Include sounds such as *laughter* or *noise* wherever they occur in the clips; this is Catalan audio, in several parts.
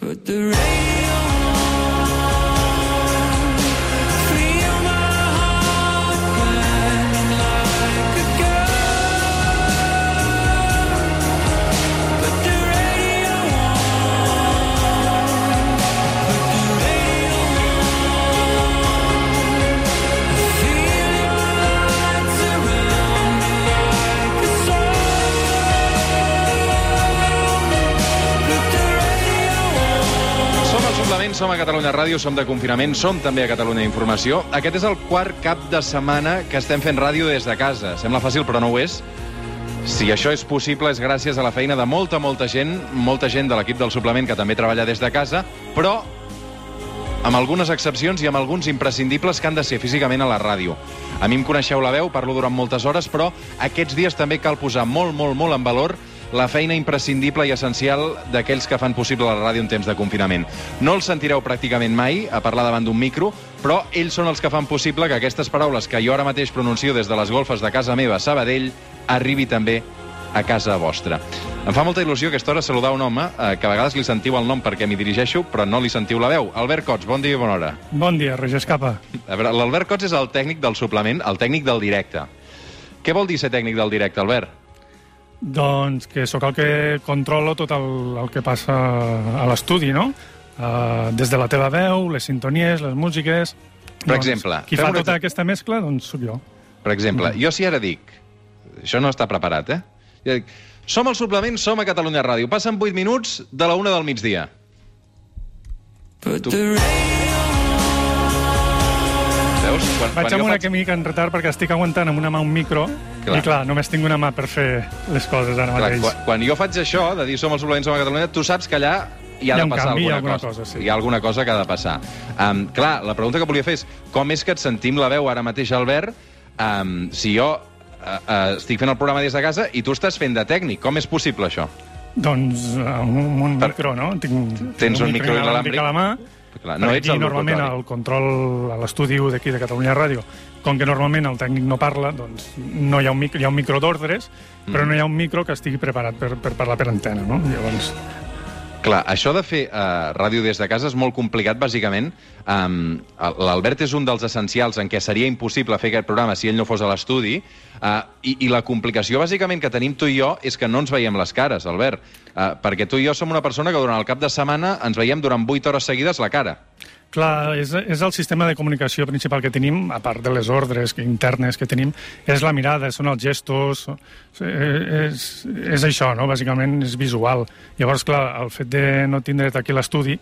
Put the radio Suplement, som a Catalunya Ràdio, som de confinament, som també a Catalunya Informació. Aquest és el quart cap de setmana que estem fent ràdio des de casa. Sembla fàcil, però no ho és. Si això és possible és gràcies a la feina de molta, molta gent, molta gent de l'equip del suplement que també treballa des de casa, però amb algunes excepcions i amb alguns imprescindibles que han de ser físicament a la ràdio. A mi em coneixeu la veu, parlo durant moltes hores, però aquests dies també cal posar molt, molt, molt en valor la feina imprescindible i essencial d'aquells que fan possible la ràdio en temps de confinament. No els sentireu pràcticament mai a parlar davant d'un micro, però ells són els que fan possible que aquestes paraules que jo ara mateix pronuncio des de les golfes de casa meva a Sabadell arribi també a casa vostra. Em fa molta il·lusió a aquesta hora saludar un home eh, que a vegades li sentiu el nom perquè m'hi dirigeixo, però no li sentiu la veu. Albert Cots, bon dia i bona hora. Bon dia, Roger Escapa. L'Albert Cots és el tècnic del suplement, el tècnic del directe. Què vol dir ser tècnic del directe, Albert? Doncs que sóc el que controlo tot el, el que passa a l'estudi, no? Uh, des de la teva veu, les sintonies, les músiques... Per exemple, Qui fa una tota aquesta mescla, doncs sóc jo. Per exemple, jo si ara dic... Això no està preparat, eh? Jo dic, som al suplement, som a Catalunya Ràdio. Passen 8 minuts de la una del migdia. Put radio Veus? Quan, Vaig quan amb una faig... enretar perquè estic aguantant amb una mà un micro Clar. i clar, només tinc una mà per fer les coses ara Clar, mateix. quan, quan jo faig això, de dir som al suplement, som a Catalunya, tu saps que allà hi ha, Hi ha de un passar canvi, alguna, alguna cosa, sí. Hi ha alguna cosa que ha de passar. Um, clar, la pregunta que volia fer és com és que et sentim la veu ara mateix, Albert, um, si jo uh, uh, estic fent el programa des de casa i tu estàs fent de tècnic. Com és possible, això? Doncs amb un, un Per- micro, no? Tinc, Tens un micro inalàmbric a la mà. Clar, No ets aquí, el normalment el control a l'estudi d'aquí de Catalunya Ràdio, com que normalment el tècnic no parla, doncs no hi ha un, micro, hi ha un micro d'ordres, però Mm. no hi ha un micro que estigui preparat per, per parlar per antena, no? Llavors, Clar, això de fer uh, ràdio des de casa és molt complicat, bàsicament. Um, L'Albert és un dels essencials en què seria impossible fer aquest programa si ell no fos a l'estudi, uh, i, i la complicació, bàsicament, que tenim tu i jo és que no ens veiem les cares, Albert. Uh, perquè tu i jo som una persona que durant el cap de setmana ens veiem durant 8 hores seguides la cara. Clar, és, és el sistema de comunicació principal que tenim, a part de les ordres internes que tenim, és la mirada, són els gestos, és, és això, no? Bàsicament és visual. Llavors, clar, el fet de no tindre't aquí l'estudi,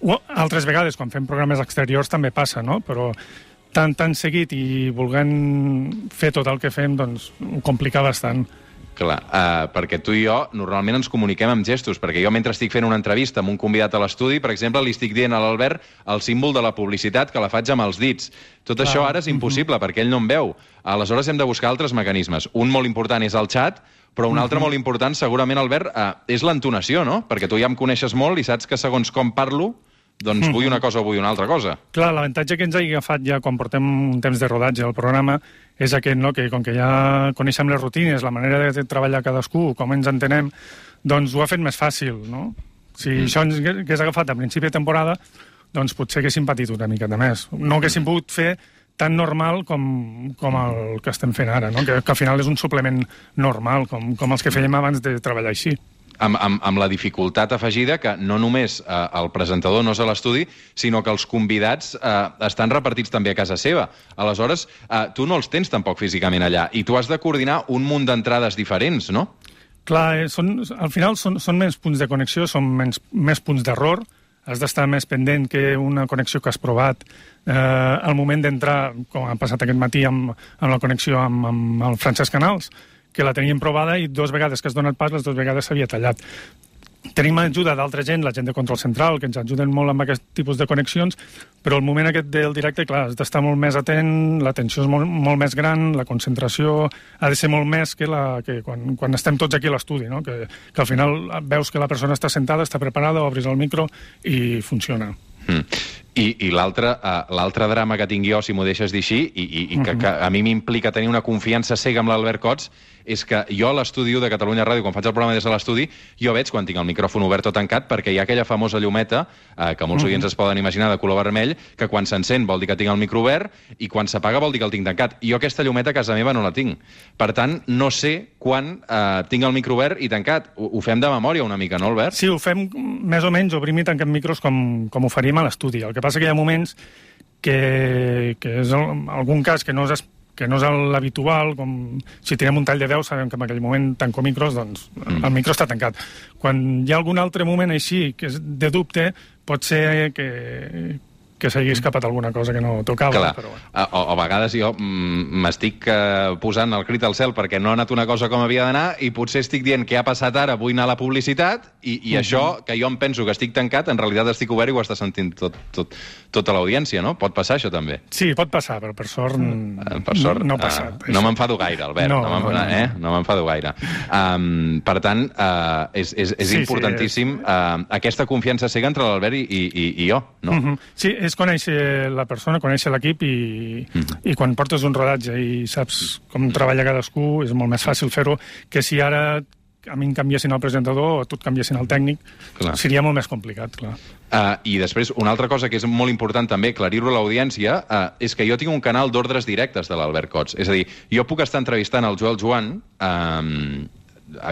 o altres vegades, quan fem programes exteriors, també passa, no? Però tan, tan seguit i volent fer tot el que fem, doncs ho complica bastant. Clar, uh, perquè tu i jo normalment ens comuniquem amb gestos, perquè jo mentre estic fent una entrevista amb un convidat a l'estudi, per exemple, li estic dient a l'Albert el símbol de la publicitat que la faig amb els dits. Tot Ah, això ara és impossible, perquè ell no em veu. Aleshores hem de buscar altres mecanismes. Un molt important és el xat, però un altre molt important, segurament, Albert, uh, és l'entonació, no? Perquè tu ja em coneixes molt i saps que segons com parlo, doncs vull una cosa o vull una altra cosa. Clar, l'avantatge que ens ha agafat ja quan portem un temps de rodatge al programa és aquest, no? que com que ja coneixem les rutines, la manera de treballar cadascú, com ens entenem, doncs ho ha fet més fàcil, no? Si mm. això ens hagués agafat a principi de temporada, doncs potser haguéssim patit una miqueta més. No haguéssim pogut fer tan normal com, com el que estem fent ara, no? que, que al final és un suplement normal, com, com els que fèiem abans de treballar així. Amb, amb, amb la dificultat afegida que no només eh, el presentador no és a l'estudi, sinó que els convidats eh, estan repartits també a casa seva. Aleshores, eh, tu no els tens tampoc físicament allà i tu has de coordinar un munt d'entrades diferents, no? Clar, eh, són, al final són, són menys punts de connexió, són menys, més punts d'error, has d'estar més pendent que una connexió que has provat. Eh, al moment d'entrar, com ha passat aquest matí amb, amb la connexió amb, amb el Francesc Canals, que la teníem provada i dues vegades que has donat pas, les dues vegades s'havia tallat. Tenim ajuda d'altra gent, la gent de control central, que ens ajuden molt amb aquest tipus de connexions, però el moment aquest del directe, clar, has d'estar molt més atent, l'atenció és molt, molt més gran, la concentració ha de ser molt més que, la, que quan, quan estem tots aquí a l'estudi, no? que, que al final veus que la persona està sentada, està preparada, obris el micro i funciona. Mm. I, i l'altre uh, drama que tinc jo, si m'ho deixes dir així, i, i, i que, que a mi m'implica tenir una confiança cega amb l'Albert Cots, és que jo a l'estudi de Catalunya Ràdio, quan faig el programa des de l'estudi, jo veig quan tinc el micròfon obert o tancat, perquè hi ha aquella famosa llumeta, eh, que molts oients es poden imaginar, de color vermell, que quan s'encén vol dir que tinc el micro obert, i quan s'apaga vol dir que el tinc tancat. Jo aquesta llumeta a casa meva no la tinc. Per tant, no sé quan eh, tinc el micro obert i tancat. Ho, ho fem de memòria una mica, no, Albert? Sí, ho fem més o menys, obrim i tanquem micros com, com ho faríem a l'estudi. El que passa que hi ha moments que, que és el, algun cas que no és, que no és l'habitual, com si tirem un tall de 10, sabem que en aquell moment tanco micros, doncs mm. el micro està tancat. Quan hi ha algun altre moment així, que és de dubte, pot ser que, que s'hagi escapat alguna cosa que no tocava. Clar, Però, bueno. a, o, a vegades jo mm, m'estic eh, posant el crit al cel perquè no ha anat una cosa com havia d'anar i potser estic dient què ha passat ara, vull anar a la publicitat i, i això, que jo em penso que estic tancat, en realitat estic obert i ho està sentint tot, tot, tota l'audiència, no? Pot passar això també. Sí, pot passar, però per sort, Eh, Per sort, no, no ha eh, passat. no m'enfado gaire, Albert. No, No, no, no, eh? no m'enfado gaire. Um, per tant, uh, és, és, és Sí, sí, importantíssim uh, aquesta confiança cega entre l'Albert i, i, i, i jo, no? Mhm. Sí, és conèixer la persona, conèixer l'equip i, Mhm. i quan portes un rodatge i saps com treballa cadascú, és molt més fàcil fer-ho que si ara a mi em canviessin el presentador o tu et canviessin el tècnic, Clar. seria molt més complicat, clar. Uh, I després, una altra cosa que és molt important també, aclarir-ho a l'audiència, uh, és que jo tinc un canal d'ordres directes de l'Albert Cots. És a dir, jo puc estar entrevistant el Joel Joan, um,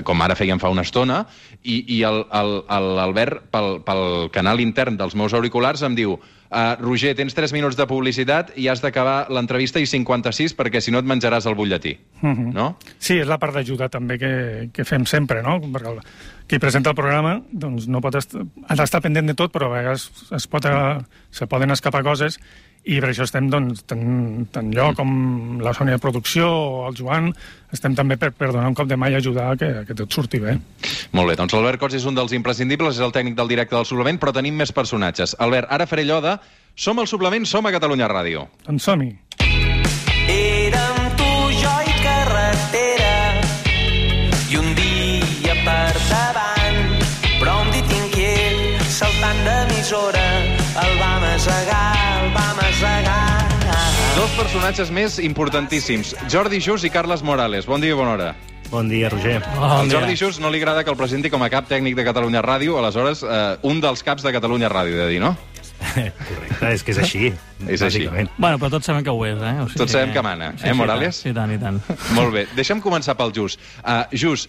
com ara fèiem fa una estona, i, i l'Albert, pel, pel canal intern dels meus auriculars, em diu uh, Roger, tens 3 minuts de publicitat i has d'acabar l'entrevista i 56 perquè si no et menjaràs el butlletí. Mhm. No? Sí, és la part d'ajuda també que, que fem sempre, no? Perquè el, qui presenta el programa doncs no pot est ha d'estar pendent de tot, però a vegades es pot, eh, se poden escapar coses i per això estem, doncs, tant, tant jo com la Sònia de Producció o el Joan, estem també per, per donar un cop de mà i ajudar que, que tot surti bé. Molt bé, doncs l'Albert Cots és un dels imprescindibles, és el tècnic del directe del suplement, però tenim més personatges. Albert, ara faré allò de Som el suplement, som a Catalunya Ràdio. Doncs som-hi. Érem Dos personatges més importantíssims, Jordi Jus i Carles Morales. Bon dia i bona hora. Bon dia, Roger. Al Jordi Jus no li agrada que el presenti com a cap tècnic de Catalunya Ràdio, aleshores eh, un dels caps de Catalunya Ràdio, he de dir, no? Correcte, és que és així. És així. bàsicament. Bueno, però tots sabem que ho és, eh? O Tots sabem que mana, eh, Morales? Sí, tant, i tant. *laughs* Molt bé, deixa'm començar pel Jus. Uh, Jus,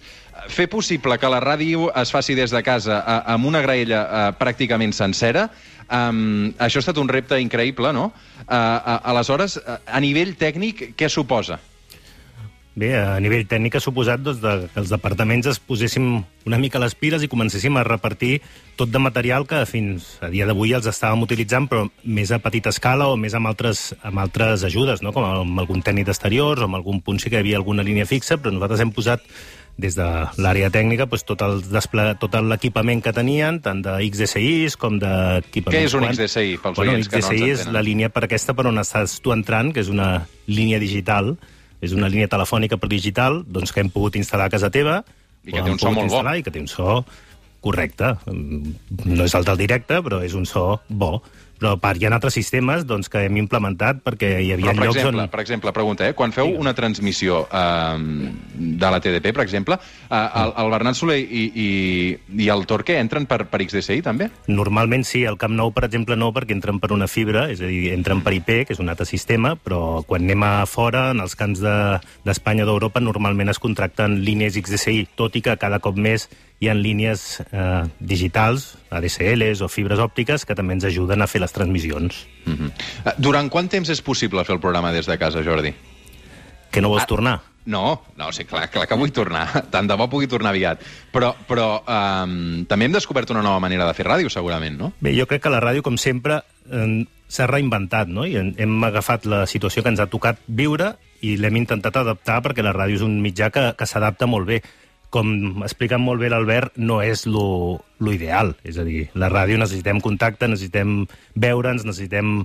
fer possible que la ràdio es faci des de casa uh, amb una graella uh, pràcticament sencera, um, això ha estat un repte increïble, no? Uh, uh, aleshores, uh, a nivell tècnic, què suposa? Bé, a nivell tècnic ha suposat doncs, de, que els departaments es poséssim una mica les piles i comencéssim a repartir tot de material que fins a dia d'avui els estàvem utilitzant, però més a petita escala o més amb altres, amb altres ajudes, no? com amb algun tècnic d'exteriors o amb algun punt sí que hi havia alguna línia fixa, però nosaltres hem posat des de l'àrea tècnica doncs, tot el desple... tot l'equipament que tenien, tant de XDSIs com d'equipaments... Què és un XDSI, pels bueno, oients que no ens és la línia per aquesta per on estàs tu entrant, que és una línia digital, és una línia telefònica per digital, doncs que hem pogut instal·lar a casa teva, I que té un so molt bo. I que té un so correcte. Mm, No és el del directe, però és un so bo. Però part, hi ha altres sistemes doncs, que hem implementat perquè hi havia Però, per llocs exemple, on... per exemple, pregunta, eh? quan feu una transmissió eh, de la TDP, per exemple, eh, el, el Bernat Soler i, i, i el Torque entren per, per XDSI, també? Normalment sí, el Camp Nou, per exemple, no, perquè entren per una fibra, és a dir, entren per IP, que és un altre sistema, però quan anem a fora, en els camps de- d'Espanya o d'Europa, normalment es contracten línies XDSI, tot i que cada cop més hi ha línies eh, digitals, ADSLs o fibres òptiques, que també ens ajuden a fer les transmissions. Uh -huh. Durant quant temps és possible fer el programa des de casa, Jordi? Que no vols Ah. tornar? No, no, sí, clar, clar que vull tornar. *laughs* Tant de bo pugui tornar aviat. Però, però um, també hem descobert una nova manera de fer ràdio, segurament, no? Bé, jo crec que la ràdio, com sempre, eh, s'ha reinventat, no? I hem agafat la situació que ens ha tocat viure i l'hem intentat adaptar perquè la ràdio és un mitjà que, que s'adapta molt bé. Com explica molt bé l'Albert, no és lo, lo ideal. És a dir, la ràdio necessitem contacte, necessitem veure'ns, necessitem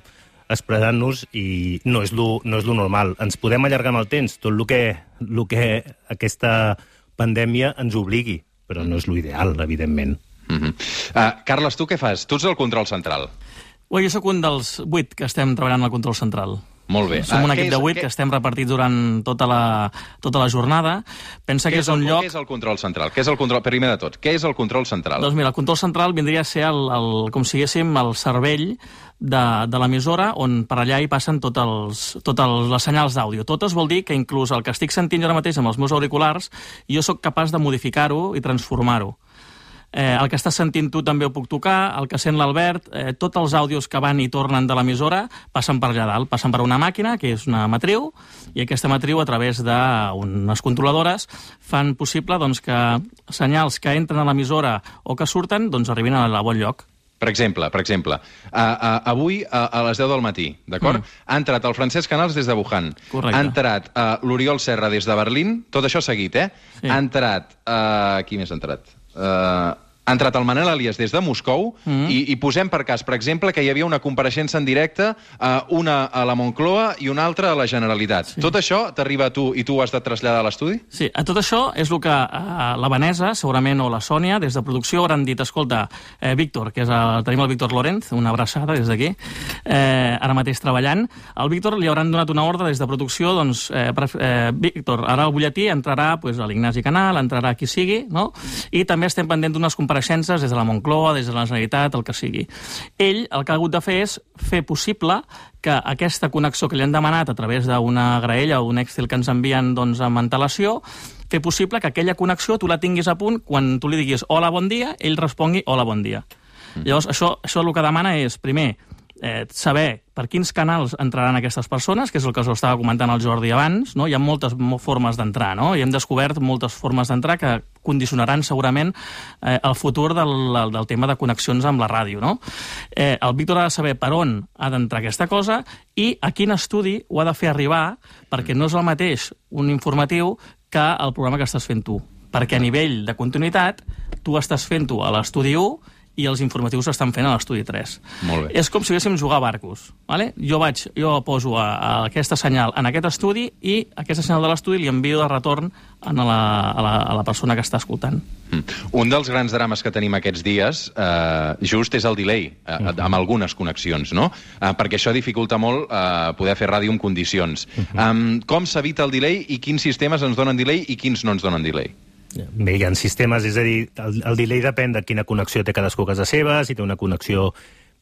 expressar-nos i no és, lo, no és lo normal. Ens podem allargar amb el temps, tot el que, el que aquesta pandèmia ens obligui, però no és lo ideal, evidentment. Uh -huh. uh, Carles, tu què fas? Tu ets el control central. Ui, jo sóc un dels vuit que estem treballant al control central. Molt bé. Som Ah, un què equip és- de vuit què- que estem repartits durant tota la, tota la jornada. Pensa que és un el, lloc... Què és el control central? Què és el control, primer de tot, què és el control central? Doncs mira, el control central vindria a ser, el, el, com si diguéssim, el cervell de, de l'emissora on per allà hi passen tots els, totes les senyals d'àudio. Totes vol dir que inclús el que estic sentint jo ara mateix amb els meus auriculars, jo sóc capaç de modificar-ho i transformar-ho. Eh, el que estàs sentint tu també ho puc tocar, el que sent l'Albert, eh, tots els àudios que van i tornen de l'emissora passen per allà dalt, passen per una màquina, que és una matriu, i aquesta matriu, a través d'unes controladores, fan possible doncs, que senyals que entren a l'emissora o que surten doncs, arribin a la bon lloc. Per exemple, per exemple, uh, uh, avui a, a les 10 del matí, d'acord? Mm. Ha entrat el Francesc Canals des de Wuhan. Correcte. Ha entrat uh, l'Oriol Serra des de Berlín, tot això seguit, eh? Sí. Ha entrat... Uh, qui més ha entrat? Uh, ha entrat el Manel Elias des de Moscou mm. i, i posem per cas, per exemple, que hi havia una compareixença en directe, uh, una a la Moncloa i una altra a la Generalitat. Sí. Tot això t'arriba a tu i tu ho has de traslladar a l'estudi? Sí, a tot això és el que eh, la Vanessa, segurament, o la Sònia, des de producció, hauran dit, escolta, eh, Víctor, que és el, tenim el Víctor Lorenz, una abraçada des d'aquí, eh, ara mateix treballant, al Víctor li hauran donat una ordre des de producció, doncs, eh, per, eh, Víctor, ara al butlletí entrarà pues, a l'Ignasi Canal, entrarà qui sigui, no? I també estem pendents d'unes compareixences des de la Moncloa, des de la Generalitat, el que sigui. Ell el que ha hagut de fer és fer possible que aquesta connexió que li han demanat a través d'una graella o un Excel que ens envien doncs, amb antelació, fer possible que aquella connexió tu la tinguis a punt quan tu li diguis hola, bon dia, ell respongui hola, bon dia. Mm. Llavors, això, això el que demana és, primer, eh, saber per quins canals entraran aquestes persones, que és el que us estava comentant el Jordi abans, no? hi ha moltes mo- formes d'entrar, no? i hem descobert moltes formes d'entrar que condicionaran segurament eh, el futur del, del tema de connexions amb la ràdio. No? Eh, el Víctor ha de saber per on ha d'entrar aquesta cosa i a quin estudi ho ha de fer arribar, perquè no és el mateix un informatiu que el programa que estàs fent tu. Perquè a nivell de continuïtat, tu estàs fent-ho a l'estudi 1 i els informatius s'estan fent a l'estudi 3. Molt bé. És com si haguéssim jugar a barcos. Vale? Jo vaig, jo poso a, a aquesta senyal en aquest estudi i aquesta senyal de l'estudi li envio de retorn a la, a, la, a la persona que està escoltant. Mm. Un dels grans drames que tenim aquests dies, eh, just, és el delay, eh, amb algunes connexions, no? Eh, perquè això dificulta molt eh, poder fer ràdio en condicions. Um, com s'evita el delay i quins sistemes ens donen delay i quins no ens donen delay? Bé, hi ha sistemes, és a dir, el, el delay depèn de quina connexió té cadascú a casa seva, si té una connexió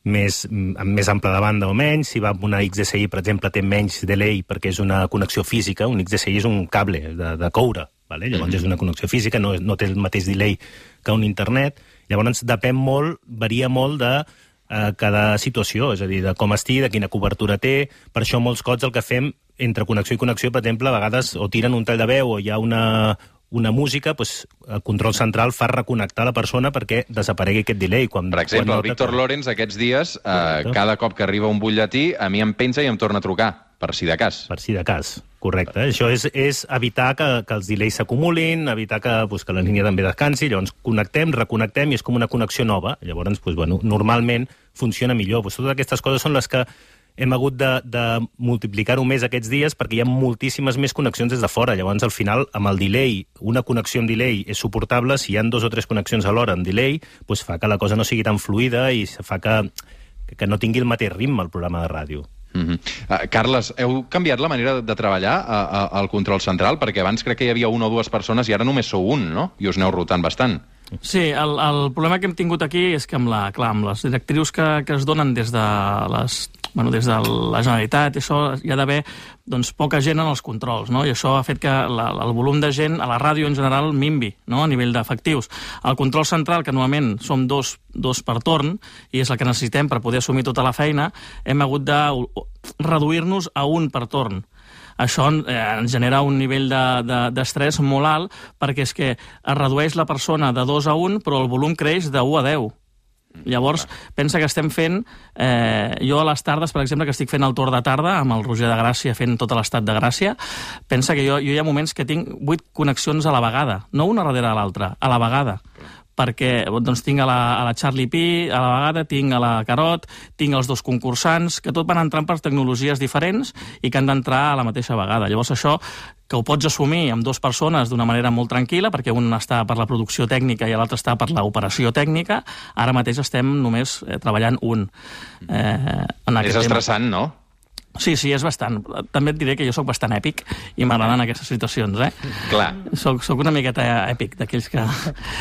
més, amb més ampla de banda o menys, si va amb una XDSI, per exemple, té menys delay perquè és una connexió física, un XDSI és un cable de, de coure, vale? llavors mm -hmm. és una connexió física, no, no té el mateix delay que un internet, llavors depèn molt, varia molt de eh, cada situació, és a dir, de com estigui, de quina cobertura té. Per això molts cops el que fem entre connexió i connexió, per exemple, a vegades o tiren un tall de veu o hi ha una, una música, doncs, el control central fa reconnectar la persona perquè desaparegui aquest delay. Quan, Per exemple, quan el Víctor Lorenz aquests dies, eh, Correcte. cada cop que arriba un butlletí, a mi em penja i em torna a trucar, per si de cas. Per si de cas, correcte. Això és, és evitar que, que els delays s'acumulin, evitar que, pues, que la línia també descansi, llavors connectem, reconnectem i és com una connexió nova. Llavors, pues, bueno, normalment funciona millor. Pues, totes aquestes coses són les que hem hagut de, de multiplicar-ho més aquests dies perquè hi ha moltíssimes més connexions des de fora. Llavors, al final, amb el delay, una connexió amb delay és suportable. Si hi han dos o tres connexions alhora amb delay, pues, fa que la cosa no sigui tan fluida i fa que, que no tingui el mateix ritme el programa de ràdio. Mm -hmm. uh, Carles, heu canviat la manera de treballar a, a, al control central? Perquè abans crec que hi havia una o dues persones i ara només sou un, no? I us aneu rotant bastant. Sí, el, el problema que hem tingut aquí és que amb, la, clar, amb les directrius que, que es donen des de, les, bueno, des de la Generalitat, això hi ha d'haver doncs, poca gent en els controls, no? i això ha fet que la, el volum de gent a la ràdio en general minvi no? a nivell d'efectius. El control central, que normalment som dos, dos per torn, i és el que necessitem per poder assumir tota la feina, hem hagut de reduir-nos a un per torn això eh, ens genera un nivell d'estrès de, de, molt alt perquè és que es redueix la persona de 2 a 1 però el volum creix de 1 a 10. Llavors, pensa que estem fent... Eh, jo a les tardes, per exemple, que estic fent el torn de tarda amb el Roger de Gràcia fent tot l'estat de Gràcia, pensa que jo, jo hi ha moments que tinc 8 connexions a la vegada, no una darrere de l'altra, a la vegada perquè doncs, tinc a la, a la Charlie P, a la vegada tinc a la Carot, tinc els dos concursants, que tot van entrant per tecnologies diferents i que han d'entrar a la mateixa vegada. Llavors això que ho pots assumir amb dues persones d'una manera molt tranquil·la, perquè un està per la producció tècnica i l'altre està per l'operació tècnica. Ara mateix estem només eh, treballant un. Eh, en És aquest tema. estressant, no? Sí, sí, és bastant. També et diré que jo sóc bastant èpic i m'agraden aquestes situacions, eh? Clar, Soc, soc una miqueta èpic, d'aquells que...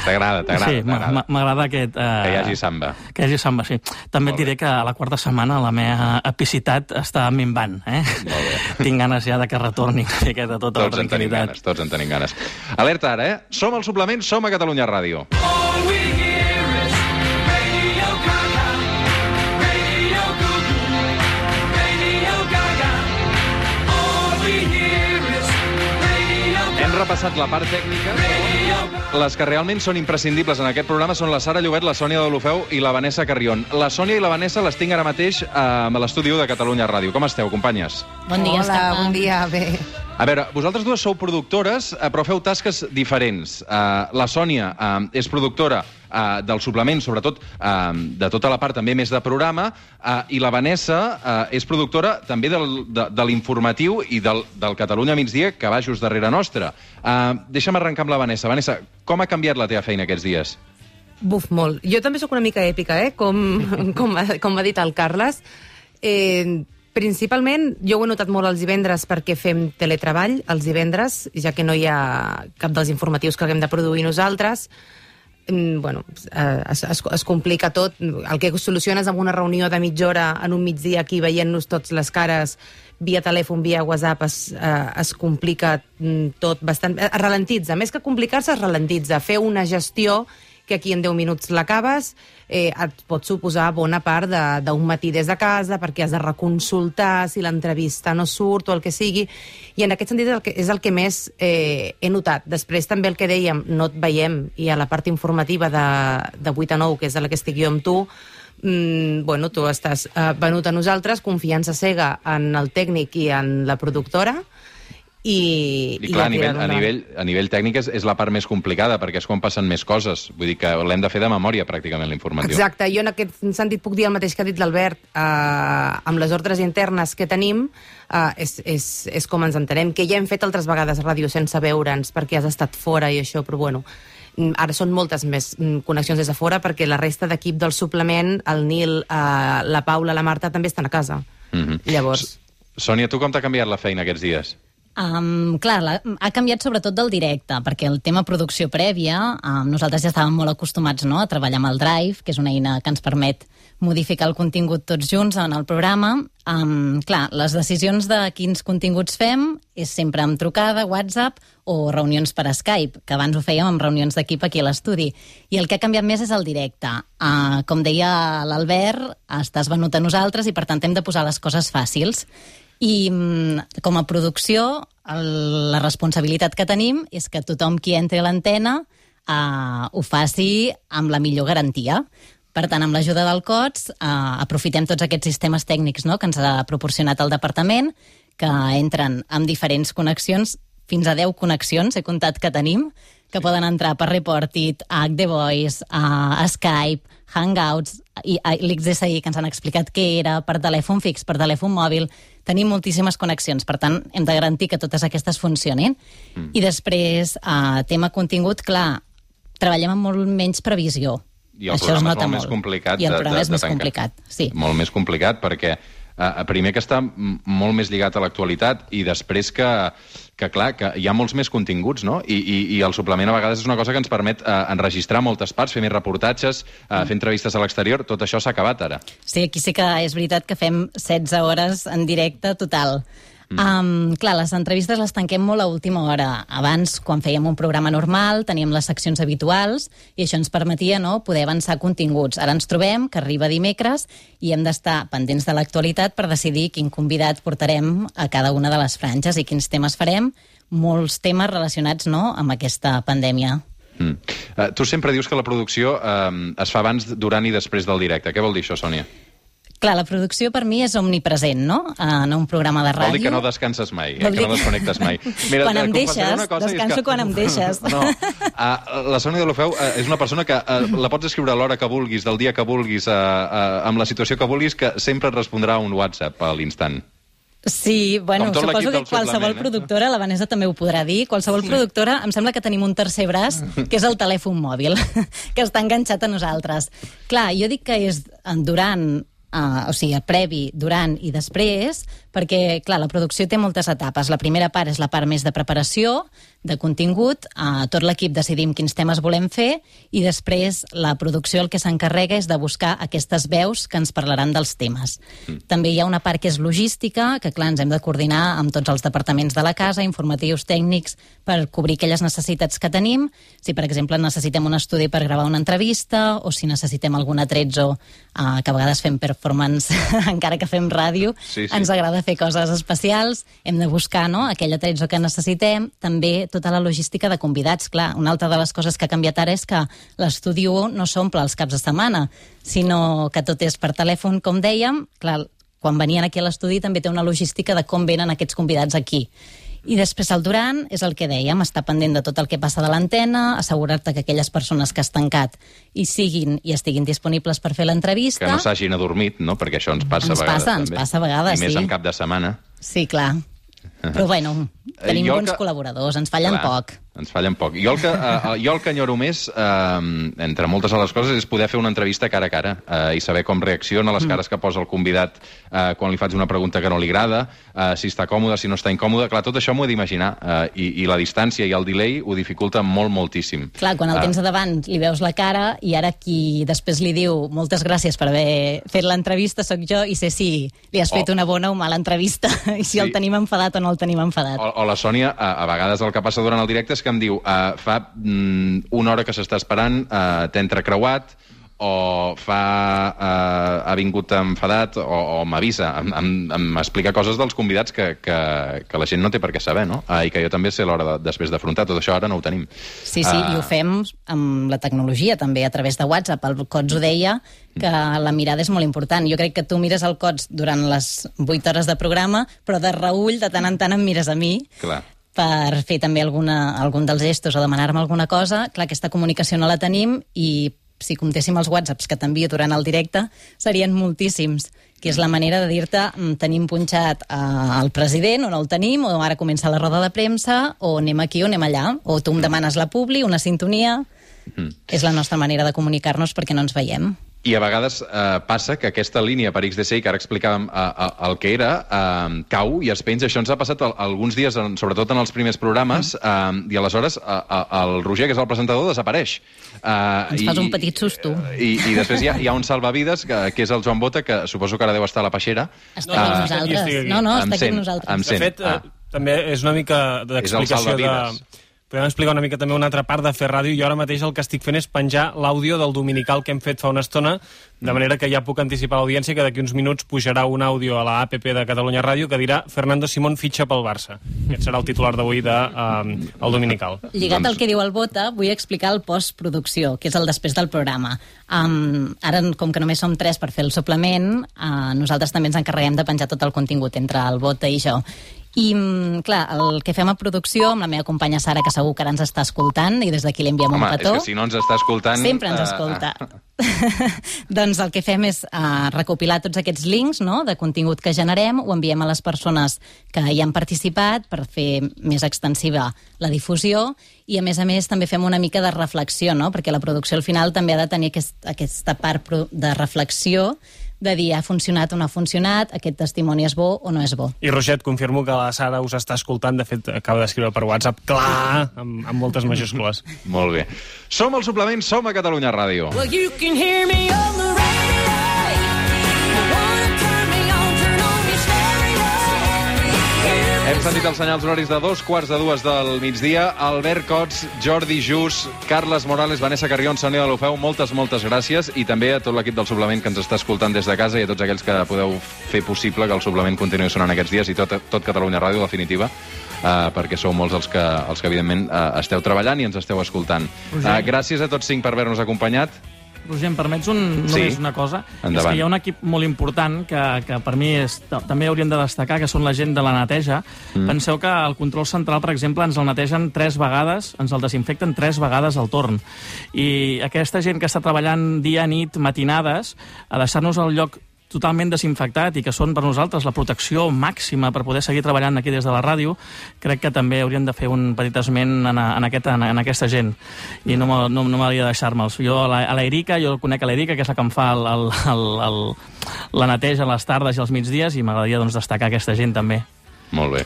t'agrada, t'agrada. Sí, m'agrada aquest... Eh, Que hi hagi samba. Que hi hagi samba, sí. També Molt et diré que a la quarta setmana la meva epicitat està minvant, eh? Molt bé. *laughs* Tinc ganes ja de que retorni una miqueta tota Tots la en tenim tranquil·litat. ganes, tots en tenim ganes. Alerta ara, eh? Som al suplement, som a Catalunya Ràdio. All we Repassat la part tècnica. Les que realment són imprescindibles en aquest programa són la Sara Llobet, la Sònia de l'Ofeu i la Vanessa Carrion. La Sònia i la Vanessa les tinc ara mateix eh, a l'estudi 1 de Catalunya Ràdio. Com esteu, companyes? Bon dia, Hola, bon dia, bé. A veure, vosaltres dues sou productores, eh, però feu tasques diferents. Uh, la Sònia uh, és productora uh, del suplement, sobretot uh, de tota la part també més de programa, uh, i la Vanessa uh, és productora també del, de, de l'informatiu i del, del Catalunya migdia, que va just darrere nostra. Uh, deixa'm arrencar amb la Vanessa. Vanessa, com ha canviat la teva feina aquests dies? Buf, molt. Jo també sóc una mica èpica, eh? Com, *laughs* com, com ha dit el Carles. Eh, principalment, jo ho he notat molt els divendres perquè fem teletreball els divendres, ja que no hi ha cap dels informatius que haguem de produir nosaltres. Mm, bueno, es, es, es complica tot. El que soluciones amb una reunió de mitja hora en un migdia aquí veient-nos tots les cares via telèfon, via WhatsApp, es, eh, es complica mm, tot bastant... Es ralentitza. Més que complicar-se, es ralentitza. Fer una gestió que aquí en 10 minuts l'acabes, eh, et pot suposar bona part de- d'un matí des de casa perquè has de reconsultar si l'entrevista no surt o el que sigui, i en aquest sentit és el que, és el que més eh, he notat. Després també el que dèiem, no et veiem, i a la part informativa de, de 8 a 9, que és a la que estic jo amb tu, mm, bueno, tu estàs eh, venut a nosaltres, confiança cega en el tècnic i en la productora, i, I clar, a ja nivell, a, nivell, a nivell tècnic és, és la part més complicada, perquè és quan passen més coses. Vull dir que l'hem de fer de memòria, pràcticament, l'informatiu. Exacte, jo en aquest sentit puc dir el mateix que ha dit l'Albert, eh, amb les ordres internes que tenim, eh, és, és, és com ens entenem, que ja hem fet altres vegades ràdio sense veure'ns perquè has estat fora i això, però bueno, mm, ara són moltes més mm, connexions des de fora perquè la resta d'equip del suplement, el Nil, eh, la Paula, la Marta, també estan a casa. Mhm. Llavors... Sònia, tu com t'ha canviat la feina aquests dies? Um, clar, la, ha canviat sobretot del directe, perquè el tema producció prèvia, um, nosaltres ja estàvem molt acostumats no, a treballar amb el Drive, que és una eina que ens permet modificar el contingut tots junts en el programa. Um, clar, les decisions de quins continguts fem és sempre amb trucada, WhatsApp o reunions per Skype, que abans ho fèiem amb reunions d'equip aquí a l'estudi. I el que ha canviat més és el directe. Uh, com deia l'Albert, estàs venut a nosaltres i per tant hem de posar les coses fàcils. I mm, com a producció, el, la responsabilitat que tenim és que tothom qui entri a l'antena eh, ho faci amb la millor garantia. Per tant, amb l'ajuda del COTS, eh, aprofitem tots aquests sistemes tècnics no?, que ens ha proporcionat el departament, que entren amb diferents connexions, fins a 10 connexions, he comptat que tenim, que poden entrar per Reportit, a The Voice, a Skype, Hangouts, i l'XSI, que ens han explicat què era, per telèfon fix, per telèfon mòbil. Tenim moltíssimes connexions, per tant, hem de garantir que totes aquestes funcionin. Mm. I després, a tema contingut, clar, treballem amb molt menys previsió. I el Això programa és nota molt més complicat I el programa de- és de més tancar. complicat, sí. Molt més complicat, perquè eh, primer que està molt més lligat a l'actualitat i després que, que, clar, que hi ha molts més continguts, no? I, i, i el suplement a vegades és una cosa que ens permet eh, enregistrar moltes parts, fer més reportatges, eh, fer entrevistes a l'exterior, tot això s'ha acabat ara. Sí, aquí sí que és veritat que fem 16 hores en directe total. Um, clar, les entrevistes les tanquem molt a última hora. Abans, quan fèiem un programa normal, teníem les seccions habituals i això ens permetia no, poder avançar continguts. Ara ens trobem que arriba dimecres i hem d'estar pendents de l'actualitat per decidir quin convidat portarem a cada una de les franges i quins temes farem. Molts temes relacionats no, amb aquesta pandèmia. Mm. Uh, tu sempre dius que la producció uh, es fa abans, durant i després del directe. Què vol dir això, Sònia? Clar, la producció per mi és omnipresent, no? En un programa de ràdio. Vol dir que no descanses mai, eh? Vol que no que- desconnectes mai. *laughs* Quan et em deixes, cosa, descanso quan em deixes. *laughs* No, uh, la Sònia de l'Ofeu uh, és una persona que uh, la pots escriure a l'hora que vulguis, del dia que vulguis, uh, uh, amb la situació que vulguis, que sempre et respondrà un WhatsApp a l'instant. Sí, bueno, suposo que qualsevol eh? productora, la Vanessa també ho podrà dir, qualsevol productora, em sembla que tenim un tercer braç, *laughs* que és el telèfon mòbil, que està enganxat a nosaltres. Clar, jo dic que és durant, uh, o sigui, previ, durant i després, perquè, clar, la producció té moltes etapes. La primera part és la part més de preparació, de contingut, uh, tot l'equip decidim quins temes volem fer, i després la producció el que s'encarrega és de buscar aquestes veus que ens parlaran dels temes. Mm. També hi ha una part que és logística, que clar, ens hem de coordinar amb tots els departaments de la casa, informatius, tècnics, per cobrir aquelles necessitats que tenim. Si, per exemple, necessitem un estudi per gravar una entrevista, o si necessitem algun atrezzo, uh, que a vegades fem performance, *laughs* encara que fem ràdio, Sí, sí. ens agrada fer coses especials, hem de buscar no, aquell atrezzo que necessitem, també tota la logística de convidats. Clar, una altra de les coses que ha canviat ara és que l'estudi 1 no s'omple els caps de setmana, sinó que tot és per telèfon, com dèiem. Clar, quan venien aquí a l'estudi també té una logística de com venen aquests convidats aquí. I després el durant és el que dèiem, estar pendent de tot el que passa de l'antena, assegurar-te que aquelles persones que has tancat hi siguin i estiguin disponibles per fer l'entrevista. Que no s'hagin adormit, no? Perquè això ens passa Ens a vegades. passa, ens també. passa a vegades, I més sí. en cap de setmana. Sí, clar. Però bueno, *laughs* tenim Jo bons que- col·laboradors, ens fallen Clar, poc. Ens fallen poc. Jo el que, uh, jo el que enyoro més, uh, entre moltes les coses, és poder fer una entrevista cara a cara uh, i saber com reacciona, les cares que posa el convidat uh, quan li faig una pregunta que no li agrada, uh, si està còmode, si no està incòmode. Clar, tot això m'ho he d'imaginar. Uh, i, I la distància i el delay ho dificulta molt, moltíssim. Clar, quan el Ah. tens a davant li veus la cara i ara qui després li diu moltes gràcies per haver fet l'entrevista sóc jo i sé si li has fet Oh. una bona o mala entrevista *laughs* i si Sí. el tenim enfadat o no el tenim enfadat. O, o la Sònia, a, a vegades el que passa durant el directe és que em diu uh, fa mm, una hora que s'està esperant, uh, t'he entrecreuat, o fa, uh, ha vingut enfadat, o, o m'avisa, em, em, em explica coses dels convidats que, que, que la gent no té per què saber, no? Uh, I que jo també sé l'hora de, després d'afrontar. Tot això ara no ho tenim. Sí, sí, Ah. i ho fem amb la tecnologia també, a través de WhatsApp. El Cots ho deia, que la mirada és molt important. Jo crec que tu mires el Cots durant les 8 hores de programa, però de reull, de tant en tant em mires a mi, Clar. Per fer també alguna, algun dels gestos o demanar-me alguna cosa. Clar, aquesta comunicació no la tenim i si comptéssim els whatsapps que t'envio durant el directe, serien moltíssims, que és la manera de dir-te mm, tenim punxat eh, el president o no el tenim, o ara comença la roda de premsa, o anem aquí o anem allà, o tu em demanes la publi, una sintonia... És la nostra manera de comunicar-nos perquè no ens veiem. I a vegades eh, passa que aquesta línia per XDC, que ara explicàvem eh, eh, el que era, eh, cau i es penja. Això ens ha passat al, alguns dies, en, sobretot en els primers programes, eh, i aleshores eh, eh, el Roger, que és el presentador, desapareix. Eh, Ens fas un petit susto. I, i després hi ha, hi ha un salvavides, que, que és el Joan Bota, que suposo que ara deu estar a la peixera. Està nosaltres. aquí, estic aquí. No, no, està aquí amb nosaltres. em De fet, Ah. eh, també és una mica d'explicació de... Podem explicar una mica també una altra part de fer ràdio. Jo ara mateix el que estic fent és penjar l'àudio del dominical que hem fet fa una estona, de manera que ja puc anticipar a l'audiència que d'aquí uns minuts pujarà un àudio a la APP de Catalunya Ràdio que dirà Fernando Simón fitxa pel Barça. Aquest serà el titular d'avui de, um, el dominical. Lligat Doncs- al que diu el Bota, vull explicar el postproducció, que és el després del programa. Um, ara, com que només som tres per fer el suplement, uh, nosaltres també ens encarreguem de penjar tot el contingut entre el Bota i jo. I, mm, clar, el que fem a producció, amb la meva companya Sara, que segur que ara ens està escoltant, i des d'aquí li enviem Home, un petó... és que si no ens està escoltant... Sempre ens eh, escolta. *laughs* doncs el que fem és uh, recopilar tots aquests links no, de contingut que generem, ho enviem a les persones que hi han participat per fer més extensiva la difusió i, a més a més, també fem una mica de reflexió, no? perquè la producció al final també ha de tenir aquest, aquesta part de reflexió de dir ha funcionat o no ha funcionat, aquest testimoni és bo o no és bo. I Roger, et confirmo que la Sara us està escoltant, de fet acaba d'escriure per WhatsApp, clar, amb, amb moltes majúscules. *laughs* Molt bé. Som al suplement, som a Catalunya Ràdio. Well, you can hear me on sentit els senyals horaris de dos quarts de dues del migdia. Albert Cots, Jordi Jus, Carles Morales, Vanessa Carrion, Sònia de l'Ofeu, moltes, moltes gràcies. I també a tot l'equip del suplement que ens està escoltant des de casa i a tots aquells que podeu fer possible que el suplement continuï sonant aquests dies i tot, tot Catalunya Ràdio, definitiva, uh, perquè sou molts els que, els que evidentment, uh, esteu treballant i ens esteu escoltant. Uh, gràcies a tots cinc per haver-nos acompanyat. Roger, em permets un, Sí. només una cosa? Endavant. És que hi ha un equip molt important que, que per mi és, també hauríem de destacar, que són la gent de la neteja. Mm. Penseu que el control central, per exemple, ens el netegen tres vegades, ens el desinfecten tres vegades al torn. I aquesta gent que està treballant dia, nit, matinades, a deixar-nos el lloc totalment desinfectat i que són per nosaltres la protecció màxima per poder seguir treballant aquí des de la ràdio, crec que també hauríem de fer un petit esment en, en, aquest, en, en aquesta gent. I no no, no m'hauria de deixar-me'ls. Jo a la- a l'Erica, jo conec a l'Erica, que és la que em fa el, el, el, el, la neteja a les tardes i als migdies, i m'agradaria doncs, destacar aquesta gent també. Molt bé.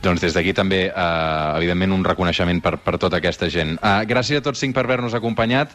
Doncs des d'aquí també, eh, evidentment, un reconeixement per, per tota aquesta gent. Eh, gràcies a tots cinc per haver-nos acompanyat.